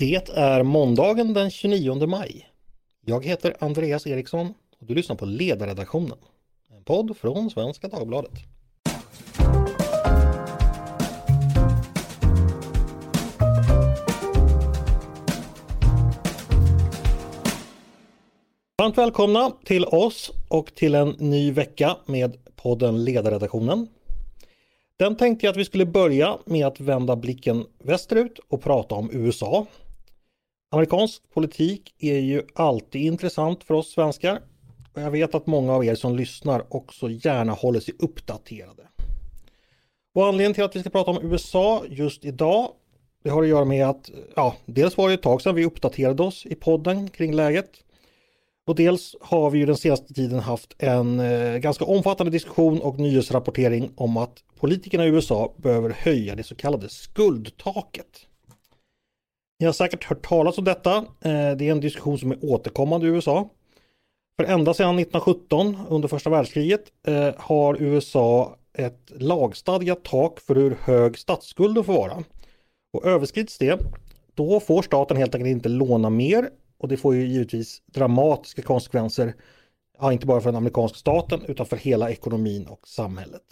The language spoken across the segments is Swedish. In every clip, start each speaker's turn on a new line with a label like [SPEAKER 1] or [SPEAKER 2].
[SPEAKER 1] Det är måndagen den 29 maj. Jag heter Andreas Eriksson och du lyssnar på Ledarredaktionen. En podd från Svenska Dagbladet. Varmt välkomna till oss och till en ny vecka med podden Ledarredaktionen. Den tänkte jag att vi skulle börja med att vända blicken västerut och prata om USA. Amerikansk politik är ju alltid intressant för oss svenskar. Och jag vet att många av er som lyssnar också gärna håller sig uppdaterade. Och anledningen till att vi ska prata om USA just idag det har att göra med att, ja, dels var det ett tag sedan vi uppdaterade oss i podden kring läget. Och dels har vi ju den senaste tiden haft en eh, ganska omfattande diskussion och nyhetsrapportering om att politikerna i USA behöver höja det så kallade skuldtaket. Ni har säkert hört talas om detta. Eh, det är en diskussion som är återkommande i USA. För ända sedan 1917 under första världskriget eh, har USA ett lagstadgat tak för hur hög statsskulden får vara. Och överskrids det, då får staten helt enkelt inte låna mer och det får ju givetvis dramatiska konsekvenser, ja, inte bara för den amerikanska staten utan för hela ekonomin och samhället.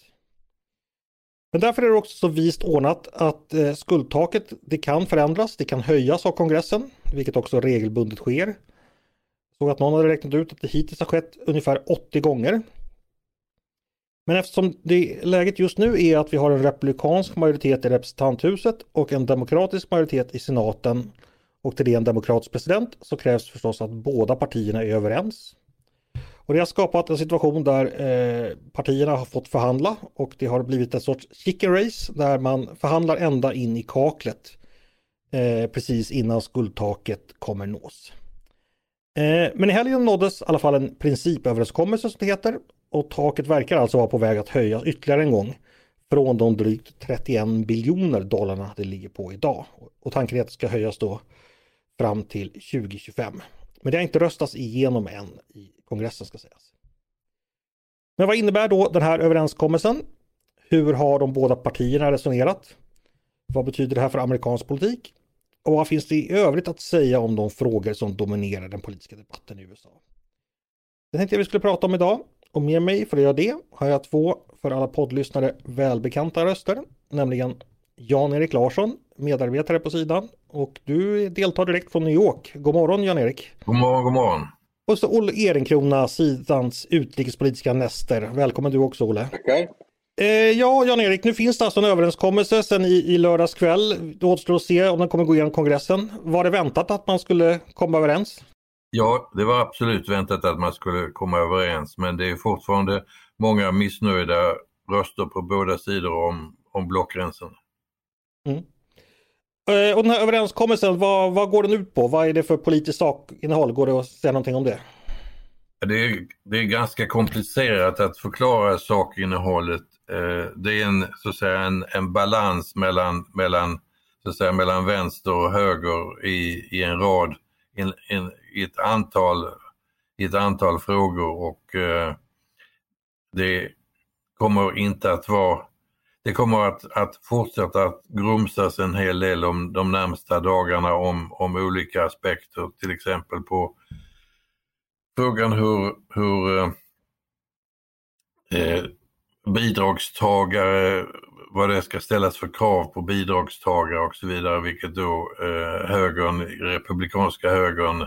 [SPEAKER 1] Men därför är det också så vist ordnat att eh, skuldtaket det kan förändras, det kan höjas av kongressen, vilket också regelbundet sker. Såg att någon hade räknat ut att det hittills har skett ungefär 80 gånger. Men eftersom det, läget just nu är att vi har en republikansk majoritet i representanthuset och en demokratisk majoritet i senaten och till det en demokratisk president så krävs förstås att båda partierna är överens. Och det har skapat en situation där eh, partierna har fått förhandla och det har blivit en sorts chicken race där man förhandlar ända in i kaklet eh, precis innan skuldtaket kommer nås. Eh, men i helgen nåddes i alla fall en principöverenskommelse som det heter och taket verkar alltså vara på väg att höjas ytterligare en gång från de drygt 31 biljoner dollarna det ligger på idag. Och tanken är att det ska höjas då fram till 2025. Men det har inte röstats igenom än i kongressen ska sägas. Men vad innebär då den här överenskommelsen? Hur har de båda partierna resonerat? Vad betyder det här för amerikansk politik? Och vad finns det i övrigt att säga om de frågor som dominerar den politiska debatten i USA? Det tänkte jag vi skulle prata om idag. Och med mig för att göra det har jag två för alla poddlyssnare välbekanta röster, nämligen Jan-Erik Larsson, medarbetare på sidan och du deltar direkt från New York. God morgon Jan-Erik!
[SPEAKER 2] God morgon, god morgon!
[SPEAKER 1] Och så Olle Ehrenkrona, sidans utrikespolitiska näster. Välkommen du också Olle!
[SPEAKER 3] Tackar!
[SPEAKER 1] Eh, ja, Jan-Erik, nu finns det alltså en överenskommelse sen i, i lördags kväll. Det återstår att se om den kommer gå igenom kongressen. Var det väntat att man skulle komma överens?
[SPEAKER 2] Ja, det var absolut väntat att man skulle komma överens, men det är fortfarande många missnöjda röster på båda sidor om, om blockgränsen.
[SPEAKER 1] Mm. Eh, och den här överenskommelsen, vad, vad går den ut på? Vad är det för politiskt sakinnehåll? Går det att säga någonting om det?
[SPEAKER 2] Det är, det är ganska komplicerat att förklara sakinnehållet. Eh, det är en, så att säga, en, en balans mellan, mellan, så att säga, mellan vänster och höger i, i en rad, in, in, i, ett antal, i ett antal frågor och eh, det kommer inte att vara det kommer att, att fortsätta att grumsas en hel del om de närmsta dagarna om, om olika aspekter, till exempel på frågan hur, hur eh, eh, bidragstagare, vad det ska ställas för krav på bidragstagare och så vidare, vilket då eh, högern, republikanska högern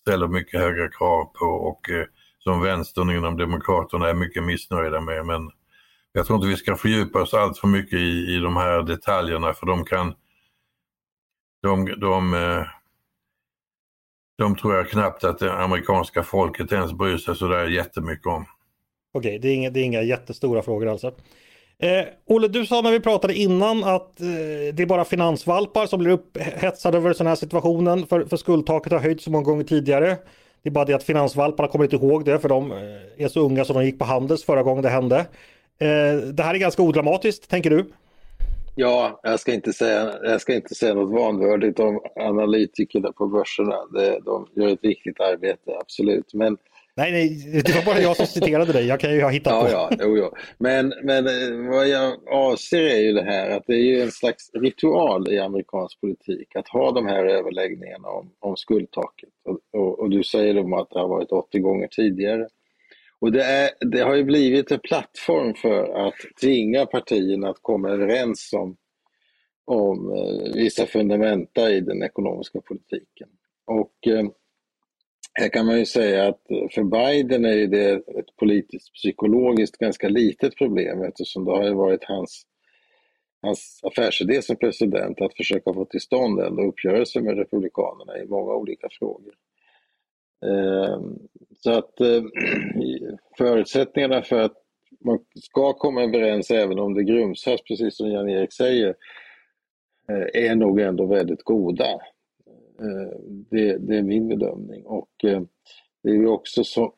[SPEAKER 2] ställer mycket högre krav på och eh, som vänstern inom Demokraterna är mycket missnöjda med. Men jag tror inte vi ska fördjupa oss allt för mycket i, i de här detaljerna för de kan de, de, eh, de tror jag knappt att det amerikanska folket ens bryr sig sådär jättemycket om.
[SPEAKER 1] Okej, det, är inga, det är inga jättestora frågor alltså. Eh, Olle, du sa när vi pratade innan att eh, det är bara finansvalpar som blir upphetsade över den här situationen för, för skuldtaket har höjts så många gånger tidigare. Det är bara det att finansvalparna kommer inte ihåg det för de eh, är så unga som de gick på Handels förra gången det hände. Eh, det här är ganska odramatiskt, tänker du?
[SPEAKER 3] Ja, jag ska inte säga, jag ska inte säga något vanvördigt om analytikerna på börserna. De, de gör ett viktigt arbete, absolut. Men
[SPEAKER 1] Nej, nej, det var bara jag som citerade dig. Jag kan ju ha hittat
[SPEAKER 3] ja,
[SPEAKER 1] på.
[SPEAKER 3] Ja, jo, jo. Men, men eh, vad jag avser är ju det här att det är ju en slags ritual i amerikansk politik att ha de här överläggningarna om, om skuldtaket. Och, och, och du säger om att det har varit 80 gånger tidigare. Och det, är, det har ju blivit en plattform för att tvinga partierna att komma överens om, om eh, vissa fundamenta i den ekonomiska politiken. Och eh, här kan man ju säga att för Biden är det ett politiskt psykologiskt ganska litet problem eftersom det har varit hans, hans affärsidé som president att försöka få till stånd en uppgörelse med Republikanerna i många olika frågor. Ehm, så att eh, förutsättningarna för att man ska komma överens även om det grumsas, precis som Jan-Erik säger, eh, är nog ändå väldigt goda. Eh, det, det är min bedömning. Och eh, det är ju också så,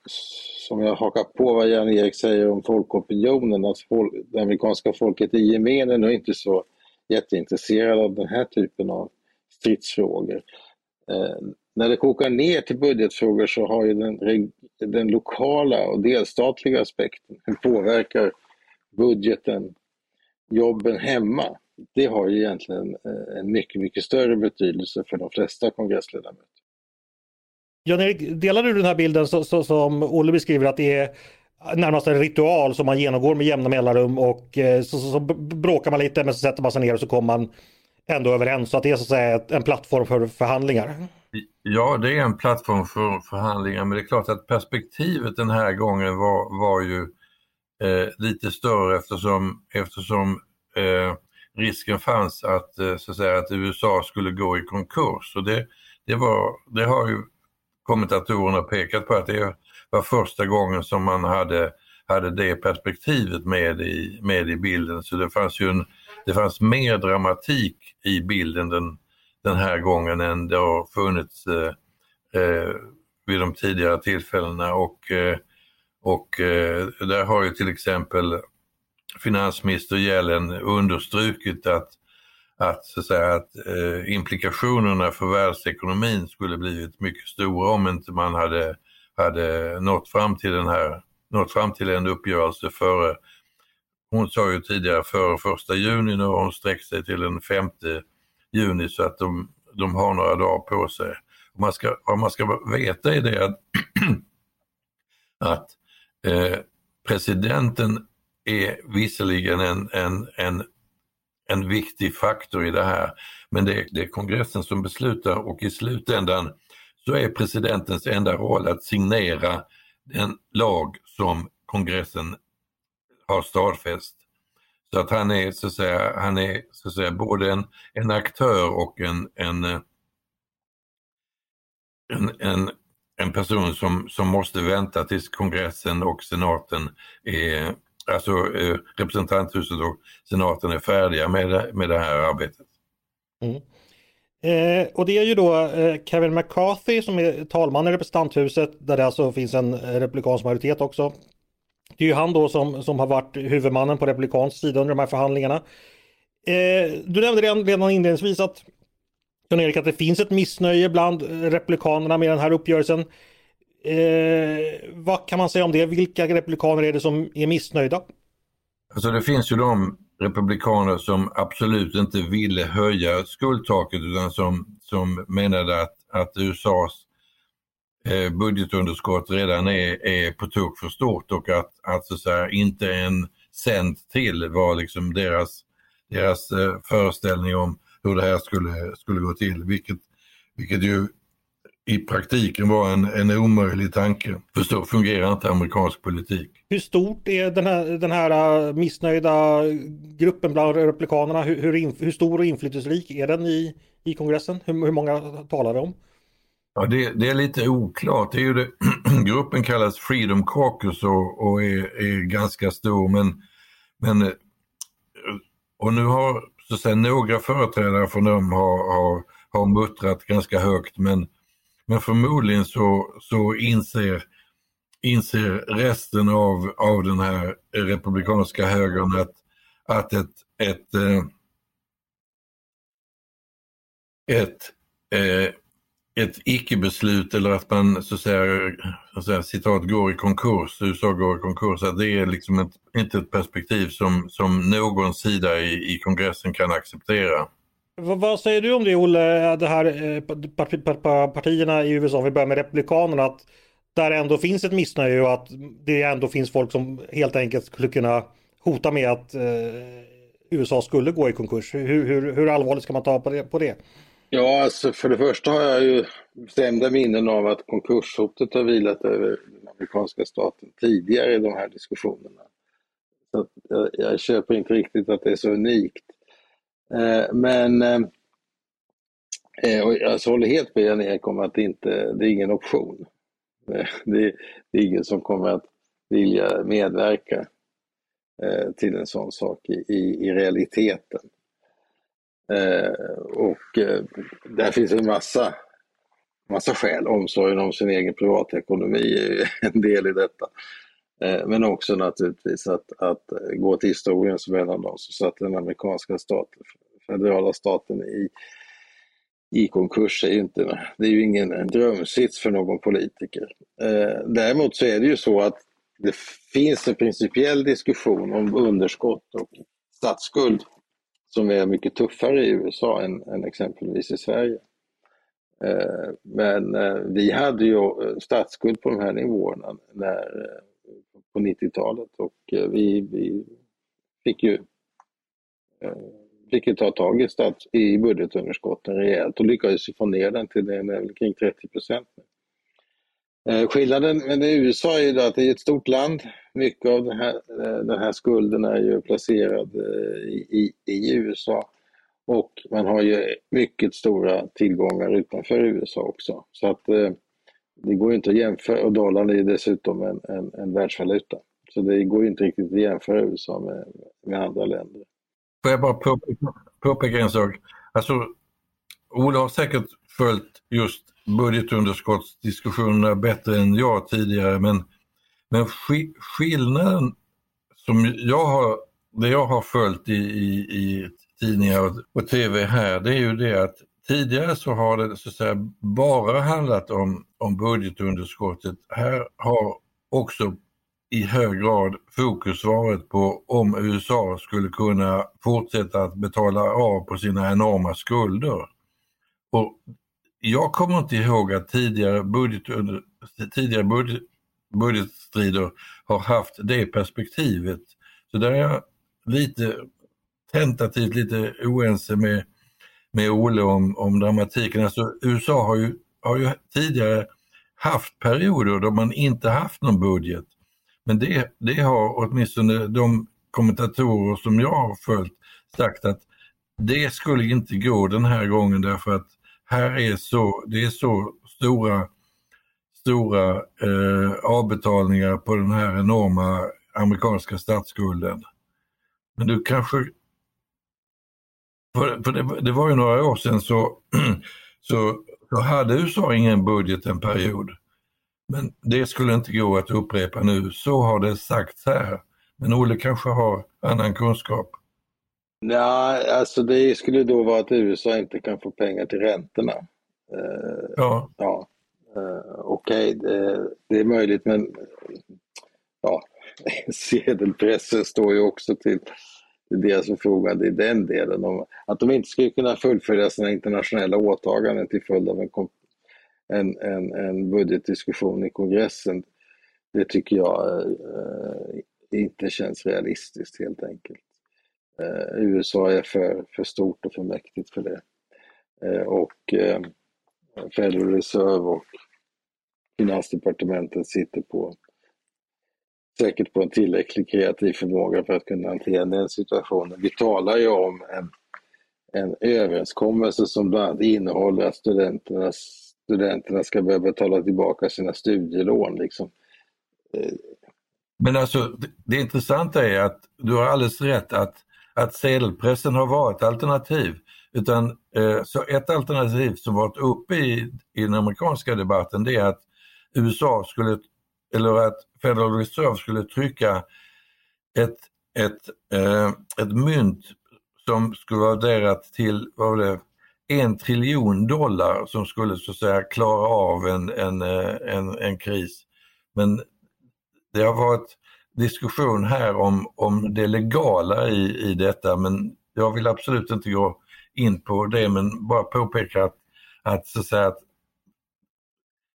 [SPEAKER 3] som jag hakar på vad Jan-Erik säger om folkopinionen, att folk, det amerikanska folket i gemen är nog inte så jätteintresserade av den här typen av stridsfrågor eh, när det kokar ner till budgetfrågor så har ju den, den lokala och delstatliga aspekten, hur påverkar budgeten jobben hemma? Det har ju egentligen eh, en mycket, mycket större betydelse för de flesta kongressledamöter.
[SPEAKER 1] Jan-Erik, delar du den här bilden så, så, som Olle beskriver att det är närmast en ritual som man genomgår med jämna mellanrum och eh, så, så, så bråkar man lite men så sätter man sig ner och så kommer man ändå överens. Så att det är så att säga en plattform för förhandlingar.
[SPEAKER 2] Ja, det är en plattform för förhandlingar men det är klart att perspektivet den här gången var, var ju eh, lite större eftersom, eftersom eh, risken fanns att, eh, så att, säga, att USA skulle gå i konkurs. Och det, det, var, det har ju kommentatorerna pekat på att det var första gången som man hade, hade det perspektivet med i, med i bilden. Så det fanns ju en, det fanns mer dramatik i bilden den, den här gången än. Det har funnits eh, eh, vid de tidigare tillfällena och, eh, och eh, där har ju till exempel finansminister Yellen understrukit att, att, så att, säga, att eh, implikationerna för världsekonomin skulle blivit mycket stora om inte man hade, hade nått fram till den här nått fram till en uppgörelse före, hon sa ju tidigare före första juni, nu har hon sträckt sig till den femte juni så att de, de har några dagar på sig. Och man ska, vad man ska veta är det att, att eh, presidenten är visserligen en, en, en, en viktig faktor i det här, men det är, det är kongressen som beslutar och i slutändan så är presidentens enda roll att signera en lag som kongressen har stadfäst. Så att han är så att säga, han är, så att säga både en, en aktör och en, en, en, en, en person som, som måste vänta tills kongressen och senaten är, alltså eh, representanthuset och senaten är färdiga med, med det här arbetet.
[SPEAKER 1] Mm. Eh, och det är ju då eh, Kevin McCarthy som är talman i representanthuset där det alltså finns en republikansk majoritet också. Det är ju han då som, som har varit huvudmannen på republikansk sida under de här förhandlingarna. Eh, du nämnde redan, redan inledningsvis att Jan-Erik att det finns ett missnöje bland republikanerna med den här uppgörelsen. Eh, vad kan man säga om det? Vilka republikaner är det som är missnöjda?
[SPEAKER 2] Alltså det finns ju de republikaner som absolut inte ville höja skuldtaket utan som, som menade att, att USAs Eh, budgetunderskott redan är, är på tok för stort och att, att så säga, inte en cent till var liksom deras, deras eh, föreställning om hur det här skulle, skulle gå till. Vilket, vilket ju i praktiken var en, en omöjlig tanke. För så fungerar inte amerikansk politik.
[SPEAKER 1] Hur stort är den här, den här eh, missnöjda gruppen bland republikanerna? Hur, hur, hur stor och inflytelserik är den i, i kongressen? Hur, hur många talar det om?
[SPEAKER 2] Ja, det, det, är lite oklart. Det är ju det, gruppen kallas Freedom Caucus och, och är, är, ganska stor men, men eh, och nu har så att säga, några företrädare från dem har, har, har muttrat ganska högt men, men förmodligen så, så inser, inser resten av, av den här republikanska högern att, att ett, ett, eh, ett, ett ett icke-beslut eller att man så att säga, så att säga, citat, går i konkurs, USA går i konkurs, att det är liksom ett, inte ett perspektiv som, som någon sida i, i kongressen kan acceptera.
[SPEAKER 1] Vad säger du om det Olle, det här eh, partierna i USA, vi börjar med Republikanerna, att där ändå finns ett missnöje och att det ändå finns folk som helt enkelt skulle kunna hota med att eh, USA skulle gå i konkurs. Hur, hur, hur allvarligt ska man ta på det, på det?
[SPEAKER 3] Ja, alltså för det första har jag ju bestämda minnen av att konkurshotet har vilat över den amerikanska staten tidigare i de här diskussionerna. Så jag, jag köper inte riktigt att det är så unikt. Eh, men eh, eh och jag håller helt med Jan-Erik om att det, inte, det är ingen option. Eh, det, det, är ingen som kommer att vilja medverka eh, till en sån sak i, i, i realiteten. Eh, och eh, där finns en massa, massa skäl. Omsorgen om sin egen privatekonomi är en del i detta. Eh, men också naturligtvis att, att gå till historien som en av dem som satte den amerikanska staten, federala staten i, i konkurs är ju inte, det är ju ingen drömsits för någon politiker. Däremot så är det ju så att det finns en principiell diskussion om underskott och statsskuld som är mycket tuffare i USA än, än exempelvis i Sverige. Eh, men eh, vi hade ju eh, statsskuld på de här nivåerna när, på 90-talet och vi, vi fick ju fick ju ta tag i, stats, i budgetunderskotten rejält och lyckades få ner den till den kring 30 procent. Eh, skillnaden med USA är ju att det är ett stort land mycket av den här, eh, den här skulden är ju placerad eh, i, i, i, USA och man har ju mycket stora tillgångar utanför USA också. Så att det går inte att jämföra och dollarn är ju dessutom en, en, en världsvaluta. Så det går inte riktigt att jämföra USA med, med andra länder.
[SPEAKER 2] Får jag bara påpeka, påpeka en sak? Alltså, Ola har säkert följt just budgetunderskottsdiskussionerna bättre än jag tidigare men men skillnaden som jag har, det jag har följt i, i, i tidningar och, och tv här, det är ju det att tidigare så har det så att säga bara handlat om, om budgetunderskottet. Här har också i hög grad fokus varit på om USA skulle kunna fortsätta att betala av på sina enorma skulder. Och jag kommer inte ihåg att tidigare, budgetunder, tidigare budget, budgetstrider har haft det perspektivet. Så där är jag lite tentativt lite oense med, med Olle om, om dramatiken. Alltså USA har ju, har ju tidigare haft perioder då man inte haft någon budget. Men det, det har åtminstone de kommentatorer som jag har följt sagt att det skulle inte gå den här gången därför att här är så, det är så stora stora eh, avbetalningar på den här enorma amerikanska statsskulden. Men du kanske... För, för det, det, var ju några år sedan så, så, så hade USA ingen budget en period. Men det skulle inte gå att upprepa nu. Så har det sagts här. Men Olle kanske har annan kunskap?
[SPEAKER 3] Nej, alltså det skulle då vara att USA inte kan få pengar till räntorna.
[SPEAKER 2] Uh, ja.
[SPEAKER 3] ja. Uh, Okej, okay, det, det, är möjligt men ja, sedelpressen står ju också till, till deras förfogande i den delen. Om, att de inte skulle kunna fullfölja sina internationella åtaganden till följd av en, en, en, en budgetdiskussion i kongressen, det tycker jag uh, inte känns realistiskt helt enkelt. Eh, USA är för, för stort och för mäktigt för det. Eh, och eh, Federal Reserve och Finansdepartementet sitter på säkert på en tillräcklig kreativ förmåga för att kunna hantera den situationen. Vi talar ju om en, en överenskommelse som bland annat innehåller att studenterna, studenterna ska börja betala tillbaka sina studielån. Liksom.
[SPEAKER 2] Men alltså det, det intressanta är att du har alldeles rätt att, att sedelpressen har varit alternativ. Utan, eh, så ett alternativ som varit uppe i, i den amerikanska debatten det är att USA skulle, eller att Federal Reserve skulle trycka ett, ett, eh, ett mynt som skulle vara värderat till vad var det, en triljon dollar som skulle så att säga klara av en, en, eh, en, en kris. Men det har varit diskussion här om, om det legala i, i detta men jag vill absolut inte gå in på det men bara påpeka att, att, så att, säga, att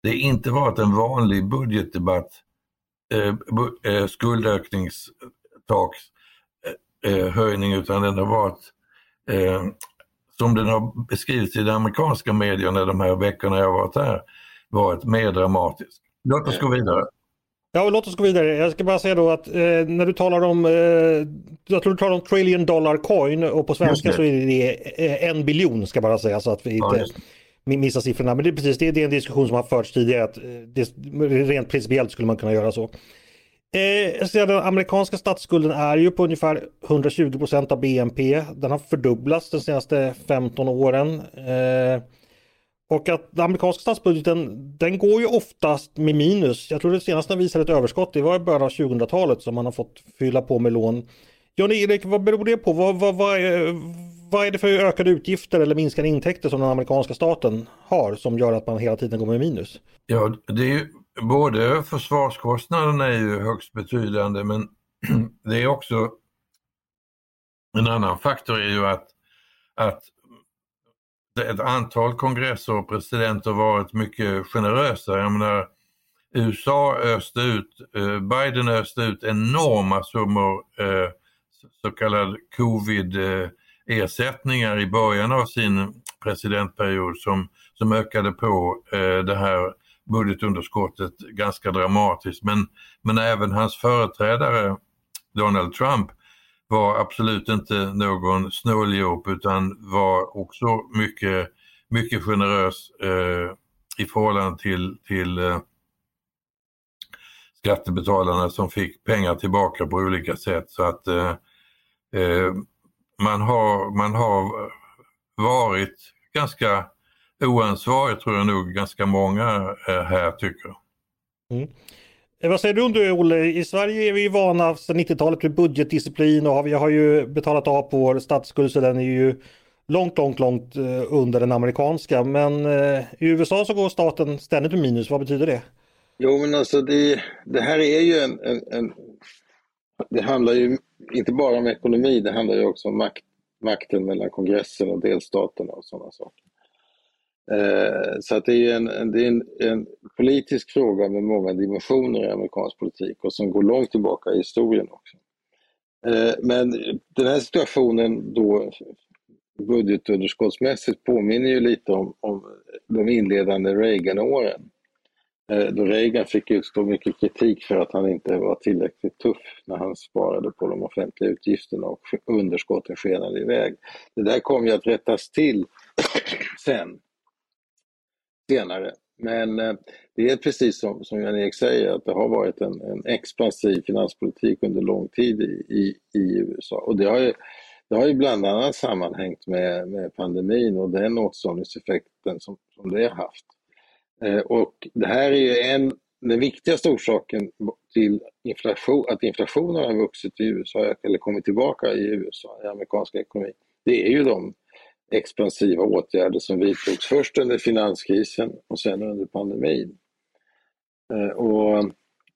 [SPEAKER 2] det inte varit en vanlig budgetdebatt, eh, eh, skuldökningstaks eh, höjning utan den har varit eh, som den har beskrivits i de amerikanska medierna de här veckorna jag varit här, varit mer dramatisk. Låt oss gå vidare.
[SPEAKER 1] Ja, låt oss gå vidare. Jag ska bara säga då att eh, när du talar om, eh, jag tror du talar om trillion dollar coin och på svenska så är det eh, en biljon ska bara säga så att vi inte ja, missar siffrorna. Men det är precis, det är, det är en diskussion som har förts tidigare att eh, det, rent principiellt skulle man kunna göra så. Eh, den amerikanska statsskulden är ju på ungefär 120 procent av BNP. Den har fördubblats de senaste 15 åren. Eh, och att den amerikanska statsbudgeten den går ju oftast med minus. Jag tror det senaste visade ett överskott, det var i början av 2000-talet som man har fått fylla på med lån. Jan-Erik, vad beror det på? Vad, vad, vad, är, vad är det för ökade utgifter eller minskade intäkter som den amerikanska staten har som gör att man hela tiden går med minus?
[SPEAKER 2] Ja, det är ju både försvarskostnaderna är ju högst betydande men det är också en annan faktor är ju att, att ett antal kongresser och presidenter varit mycket generösa. Jag menar, USA öste ut, eh, Biden öste ut enorma summor eh, så kallad covid-ersättningar i början av sin presidentperiod som, som ökade på eh, det här budgetunderskottet ganska dramatiskt. Men, men även hans företrädare Donald Trump var absolut inte någon snåljåp utan var också mycket, mycket generös eh, i förhållande till, till eh, skattebetalarna som fick pengar tillbaka på olika sätt. Så att eh, eh man, har, man har varit ganska oansvarig tror jag nog ganska många eh, här tycker.
[SPEAKER 1] Mm. Eh, vad säger du om det Olle? I Sverige är vi vana sedan 90-talet med budgetdisciplin och vi har ju betalat av på vår statsskuld så den är ju långt, långt, långt eh, under den amerikanska. Men eh, i USA så går staten ständigt med minus. Vad betyder det?
[SPEAKER 3] Jo men alltså det, det här är ju en, en, en, Det handlar ju inte bara om ekonomi, det handlar ju också om makt, makten mellan kongressen och delstaterna och sådana saker. Eh, så att det är, en, det är en, en, politisk fråga med många dimensioner i amerikansk politik och som går långt tillbaka i historien också. Eh, men den här situationen då budgetunderskottsmässigt påminner ju lite om, om de inledande Reagan-åren. Eh, då Reagan fick utstå mycket kritik för att han inte var tillräckligt tuff när han sparade på de offentliga utgifterna och underskotten skenade iväg. Det där kom ju att rättas till sen senare. Men eh, det är precis som, som Jan-Erik säger att det har varit en, en expansiv finanspolitik under lång tid i, i, i USA. Och det har, ju, det har ju bland annat sammanhängt med, med pandemin och den åtstramningseffekten som, som det har haft. Eh, och det här är ju en, den viktigaste orsaken till inflation, att inflationen har vuxit i USA eller kommit tillbaka i USA, i amerikanska ekonomi. Det är ju de expansiva åtgärder som vidtogs först under finanskrisen och sen under pandemin. Eh, och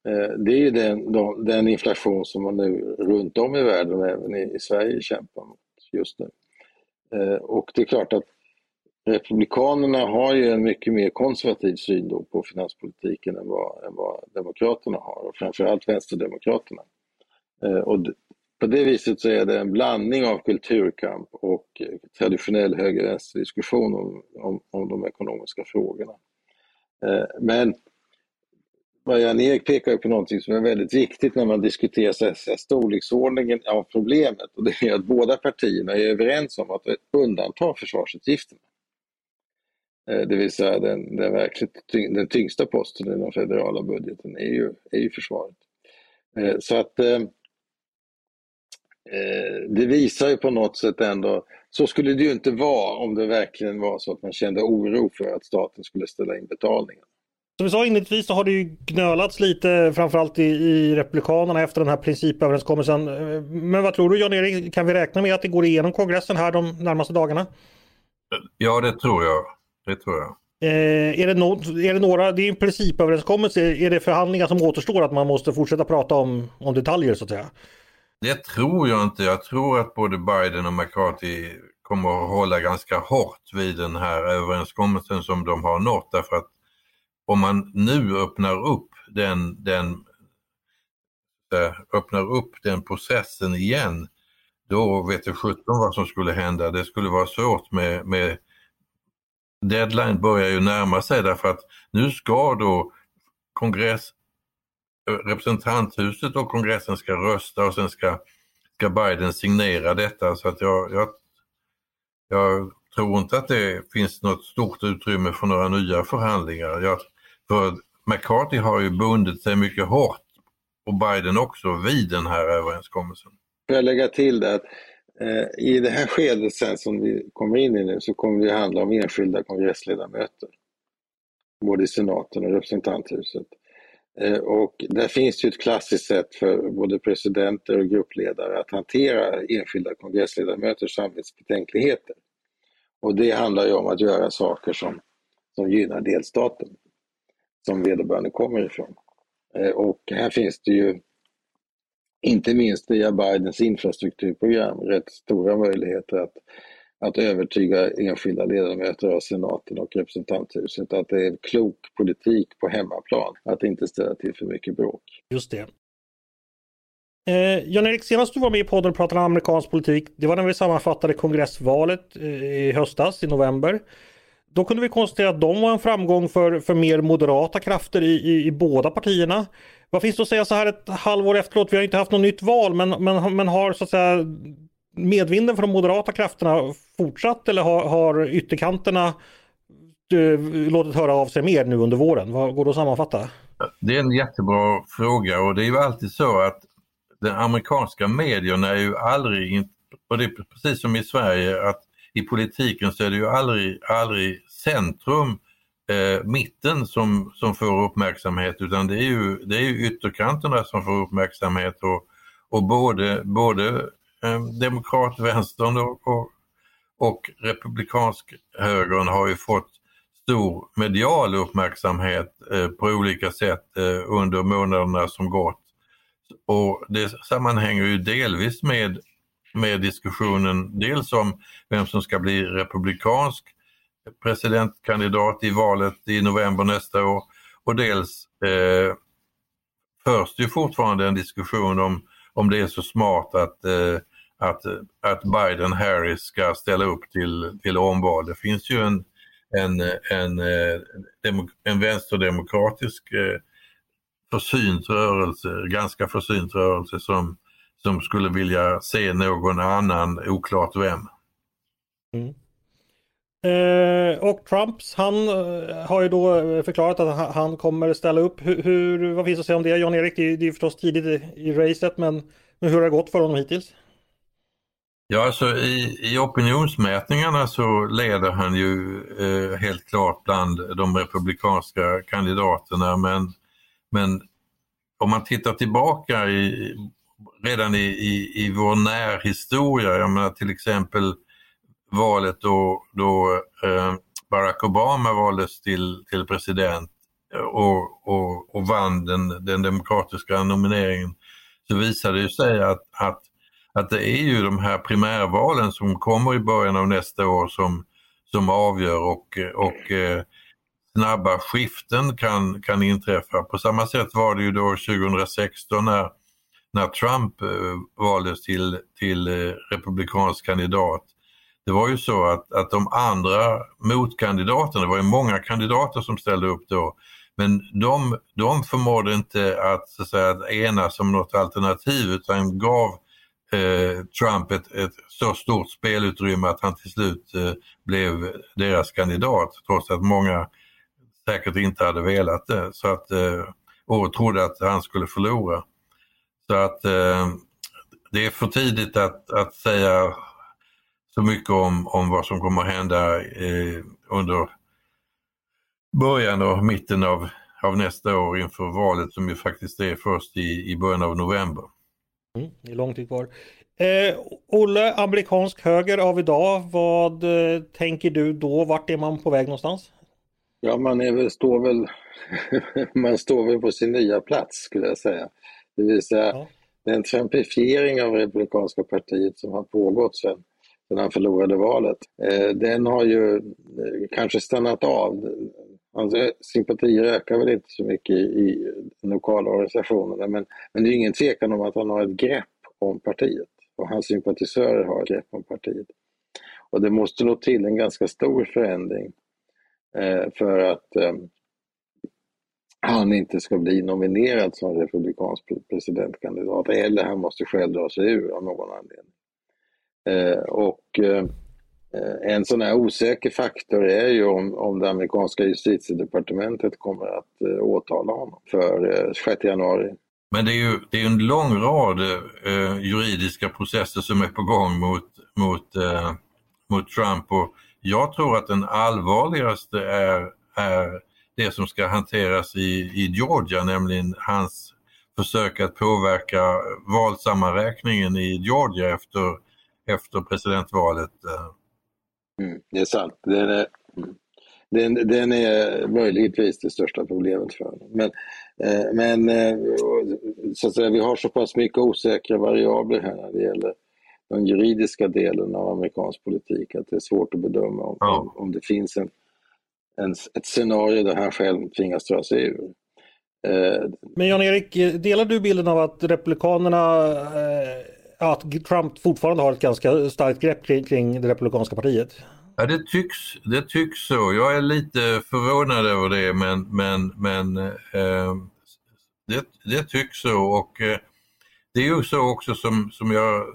[SPEAKER 3] eh, det är den, den inflation som man nu runt om i världen och även i Sverige kämpar mot just nu. Eh, och det är klart att Republikanerna har ju en mycket mer konservativ syn då på finanspolitiken än vad, än vad Demokraterna har och framförallt Vänsterdemokraterna. Och på det viset så är det en blandning av kulturkamp och traditionell höger-vänster-diskussion om, om, om, de ekonomiska frågorna. Eh, men Marianne Erik pekar på någonting som är väldigt viktigt när man diskuterar så här, storleksordningen av problemet och det är att båda partierna är överens om att undanta försvarsutgifterna. Eh, det vill säga den, den, verkligt tyng, den tyngsta posten i den federala budgeten är ju, är ju försvaret. Eh, så att eh, det visar ju på något sätt ändå, så skulle det ju inte vara om det verkligen var så att man kände oro för att staten skulle ställa in betalningen.
[SPEAKER 1] Som vi sa inledningsvis så har det ju gnölats lite framförallt i, i Republikanerna efter den här principöverenskommelsen. Eh, men vad tror du Jan-Erik, kan vi räkna med att det går igenom kongressen här de närmaste dagarna?
[SPEAKER 2] Ja, det tror jag. Det tror jag.
[SPEAKER 1] Eh, är, det no är det några, det är en principöverenskommelse, är det förhandlingar som återstår att man måste fortsätta prata om, om detaljer så att säga?
[SPEAKER 2] Det tror jag inte. Jag tror att både Biden och McCarthy kommer att hålla ganska hårt vid den här överenskommelsen som de har nått därför att om man nu öppnar upp den, den eh, öppnar upp den processen igen då vet jag sjutton vad som skulle hända. Det skulle vara svårt med, med deadline börjar ju närma sig därför att nu ska då kongress, representanthuset och kongressen ska rösta och sen ska, ska Biden signera detta så att jag, jag, jag tror inte att det finns något stort utrymme för några nya förhandlingar. Jag, för McCarthy har ju bundit sig mycket hårt och Biden också vid den här överenskommelsen.
[SPEAKER 3] Får jag lägga till det att eh, i det här skedet sen som vi kommer in i nu så kommer det handla om enskilda kongressledamöter. Både i senaten och representanthuset. Eh, och där finns ju ett klassiskt sätt för både presidenter och gruppledare att hantera enskilda kongressledamöters samvetsbetänkligheter. Och det handlar ju om att göra saker som, som gynnar delstaten som vederbörande kommer ifrån. Eh, och här finns det ju inte minst via Bidens infrastrukturprogram rätt stora möjligheter att, att övertyga enskilda ledamöter av senaten och representanthuset att det är en klok politik på hemmaplan att inte ställa till för mycket bråk.
[SPEAKER 1] Just det. Eh, Jan-Erik, senast du var med i podden och pratade om amerikansk politik, det var när vi sammanfattade kongressvalet eh, i höstas, i november. Då kunde vi konstatera att de var en framgång för, för mer moderata krafter i, i, i båda partierna. Vad finns det att säga så här ett halvår efteråt? Vi har inte haft något nytt val men, men, men har så att säga medvinden för de moderata krafterna fortsatt eller har, har ytterkanterna du, låtit höra av sig mer nu under våren? Vad går det att sammanfatta?
[SPEAKER 2] Det är en jättebra fråga och det är ju alltid så att den amerikanska medierna är ju aldrig, och det är precis som i Sverige, att i politiken så är det ju aldrig, aldrig centrum, eh, mitten som, som får uppmärksamhet utan det är ju, det är ju ytterkanterna som får uppmärksamhet och, och både, både Eh, demokratvänstern och, och, och republikansk högern har ju fått stor medial uppmärksamhet eh, på olika sätt eh, under månaderna som gått. Och det sammanhänger ju delvis med med diskussionen dels om vem som ska bli republikansk presidentkandidat i valet i november nästa år och dels eh, förs det fortfarande en diskussion om, om det är så smart att, eh, att, att Biden-Harris ska ställa upp till, till omval. Det finns ju en, en, en, eh, en, en vänsterdemokratisk eh, försynt rörelse, ganska försynt rörelse som som skulle vilja se någon annan, oklart vem.
[SPEAKER 1] Mm. Eh, och Trumps, han eh, har ju då förklarat att han kommer ställa upp. Hur, hur vad finns att säga om det? Jan-Erik, det, är, det är förstås tidigt i, i racet, men, men hur har det gått för honom hittills?
[SPEAKER 2] Ja, alltså i, i opinionsmätningarna så leder han ju eh, helt klart bland de republikanska kandidaterna, men, men om man tittar tillbaka i, redan i, i, i vår närhistoria. Jag menar till exempel valet då, då eh, Barack Obama valdes till, till president och, och, och vann den, den demokratiska nomineringen så visade det sig att, att, att det är ju de här primärvalen som kommer i början av nästa år som, som avgör och, och eh, snabba skiften kan, kan inträffa. På samma sätt var det ju då 2016 när när Trump eh, valdes till, till eh, republikansk kandidat. Det var ju så att, att de andra motkandidaterna, det var ju många kandidater som ställde upp då, men de, de förmådde inte att, så att, säga, att enas om något alternativ utan gav eh, Trump ett, ett så stort spelutrymme att han till slut eh, blev deras kandidat trots att många säkert inte hade velat det så att, eh, och trodde att han skulle förlora. Så att eh, det är för tidigt att, att säga så mycket om, om vad som kommer att hända eh, under början och mitten av, av nästa år inför valet som ju faktiskt är först i, i början av november.
[SPEAKER 1] Mm, det är lång tid kvar. Eh, Olle, amerikansk höger av idag. Vad eh, tänker du då? Vart är man på väg någonstans?
[SPEAKER 3] Ja, man är väl, står väl man står väl på sin nya plats skulle jag säga. Det vill säga ja. den trumpifiering av Republikanska partiet som har pågått sedan, sedan han förlorade valet. Eh, den har ju eh, kanske stannat av. Hans sympatier ökar väl inte så mycket i, i de lokala organisationerna men, men det är ingen tvekan om att han har ett grepp om partiet och hans sympatisörer har ett grepp om partiet. Och det måste nog till en ganska stor förändring eh, för att eh, han inte ska bli nominerad som republikansk presidentkandidat eller han måste själv dra sig ur av någon anledning. Eh, och eh, Eh, en sån här osäker faktor är ju om, om det amerikanska justitiedepartementet kommer att eh, åtala honom för eh, 6 januari.
[SPEAKER 2] Men det är ju det är en lång rad eh, juridiska processer som är på gång mot, mot, eh, mot Trump och jag tror att den allvarligaste är, är det som ska hanteras i, i Georgia, nämligen hans försök att påverka valsammanräkningen i Georgia efter, efter presidentvalet.
[SPEAKER 3] Eh, Mm, det är sant. Den är, den, den är möjligtvis det största problemet för honom. Men, eh, men eh, så att säga, vi har så pass mycket osäkra variabler här när det gäller den juridiska delen av amerikansk politik att det är svårt att bedöma om, ja. om, om det finns en en, ett scenario där han själv tvingas dra sig ur.
[SPEAKER 1] Eh, Men Jan-Erik, delar du bilden av att Republikanerna, eh, att Trump fortfarande har ett ganska starkt grepp kring, kring det Republikanska partiet?
[SPEAKER 2] Ja, det tycks, det tycks så. Jag är lite förvånad över det men, men, men eh, det, det tycks så och eh, det är ju så också som, som jag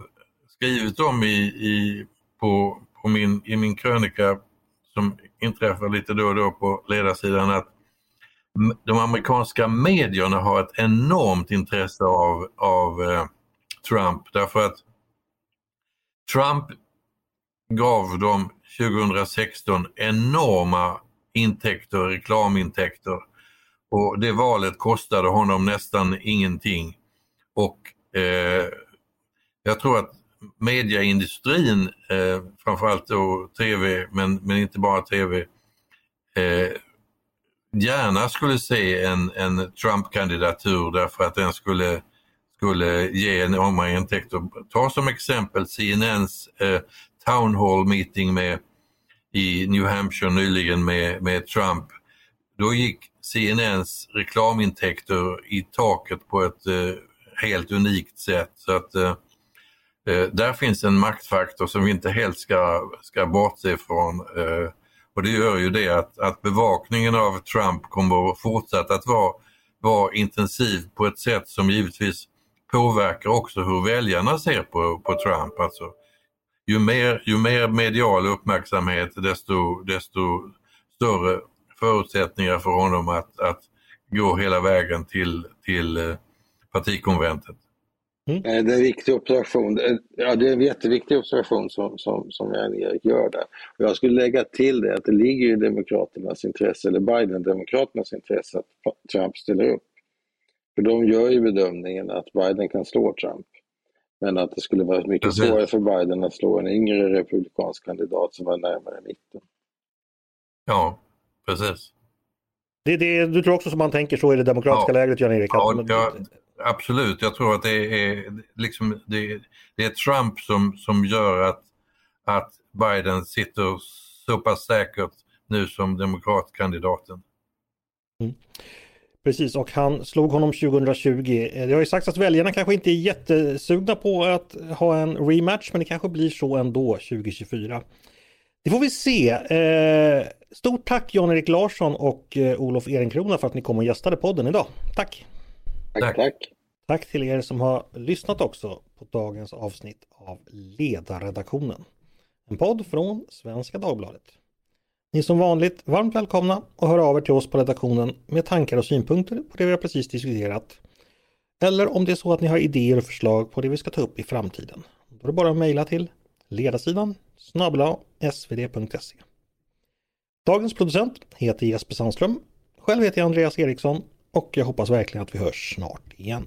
[SPEAKER 2] skrivit om i, i, på, på min, i min krönika som inträffar lite då och då på ledarsidan att de amerikanska medierna har ett enormt intresse av, av eh, Trump därför att Trump gav dem 2016 enorma intäkter, reklamintäkter och det valet kostade honom nästan ingenting. Och eh, jag tror att mediaindustrin, eh, framförallt då tv, men, men inte bara tv, eh, gärna skulle se en, en Trump-kandidatur därför att den skulle, skulle ge enorma intäkter. Ta som exempel CNNs eh, Town Hall meeting med, i New Hampshire nyligen med, med Trump. Då gick CNNs reklamintäkter i taket på ett eh, helt unikt sätt. Så att eh, eh, där finns en maktfaktor som vi inte helt ska, ska bortse ifrån. Eh, och det gör ju det att, att bevakningen av Trump kommer att fortsätta att vara, vara intensiv på ett sätt som givetvis påverkar också hur väljarna ser på, på Trump. Alltså, ju, mer, ju mer medial uppmärksamhet desto, desto större förutsättningar för honom att, att gå hela vägen till, till eh, partikonventet.
[SPEAKER 3] Mm. Eh, det är en viktig observation. Eh, ja, det är en jätteviktig observation som, som, som Jan-Erik gör där. Och jag skulle lägga till det att det ligger i Demokraternas intresse, eller Biden-Demokraternas intresse, att Trump ställer upp. För de gör ju bedömningen att Biden kan slå Trump. Men att det skulle vara mycket svårare för Biden att slå en yngre republikansk kandidat som var närmare mitten.
[SPEAKER 2] Ja, precis.
[SPEAKER 1] Det, det, du tror också som man tänker så i det demokratiska ja. lägret, Jan-Erik?
[SPEAKER 2] Ja, ja, absolut. Jag tror att det är, liksom, det, det är Trump som, som gör att, att Biden sitter så pass säkert nu som demokratkandidaten.
[SPEAKER 1] Mm. Precis, och han slog honom 2020. Det har ju sagts att väljarna kanske inte är jättesugna på att ha en rematch, men det kanske blir så ändå 2024. Det får vi se. Eh, stort tack Jan-Erik Larsson och eh, Olof Ehrenkrona för att ni kom och gästade podden idag. Tack!
[SPEAKER 3] Tack, tack!
[SPEAKER 1] Tack till er som har lyssnat också på dagens avsnitt av Ledarredaktionen. En podd från Svenska Dagbladet. Ni är som vanligt varmt välkomna och hör av er till oss på redaktionen med tankar och synpunkter på det vi har precis diskuterat. Eller om det är så att ni har idéer och förslag på det vi ska ta upp i framtiden. Då är det bara att mejla till ledarsidan snabla svd.se. Dagens producent heter Jesper Sandström. Själv heter jag Andreas Eriksson och jag hoppas verkligen att vi hörs snart igen.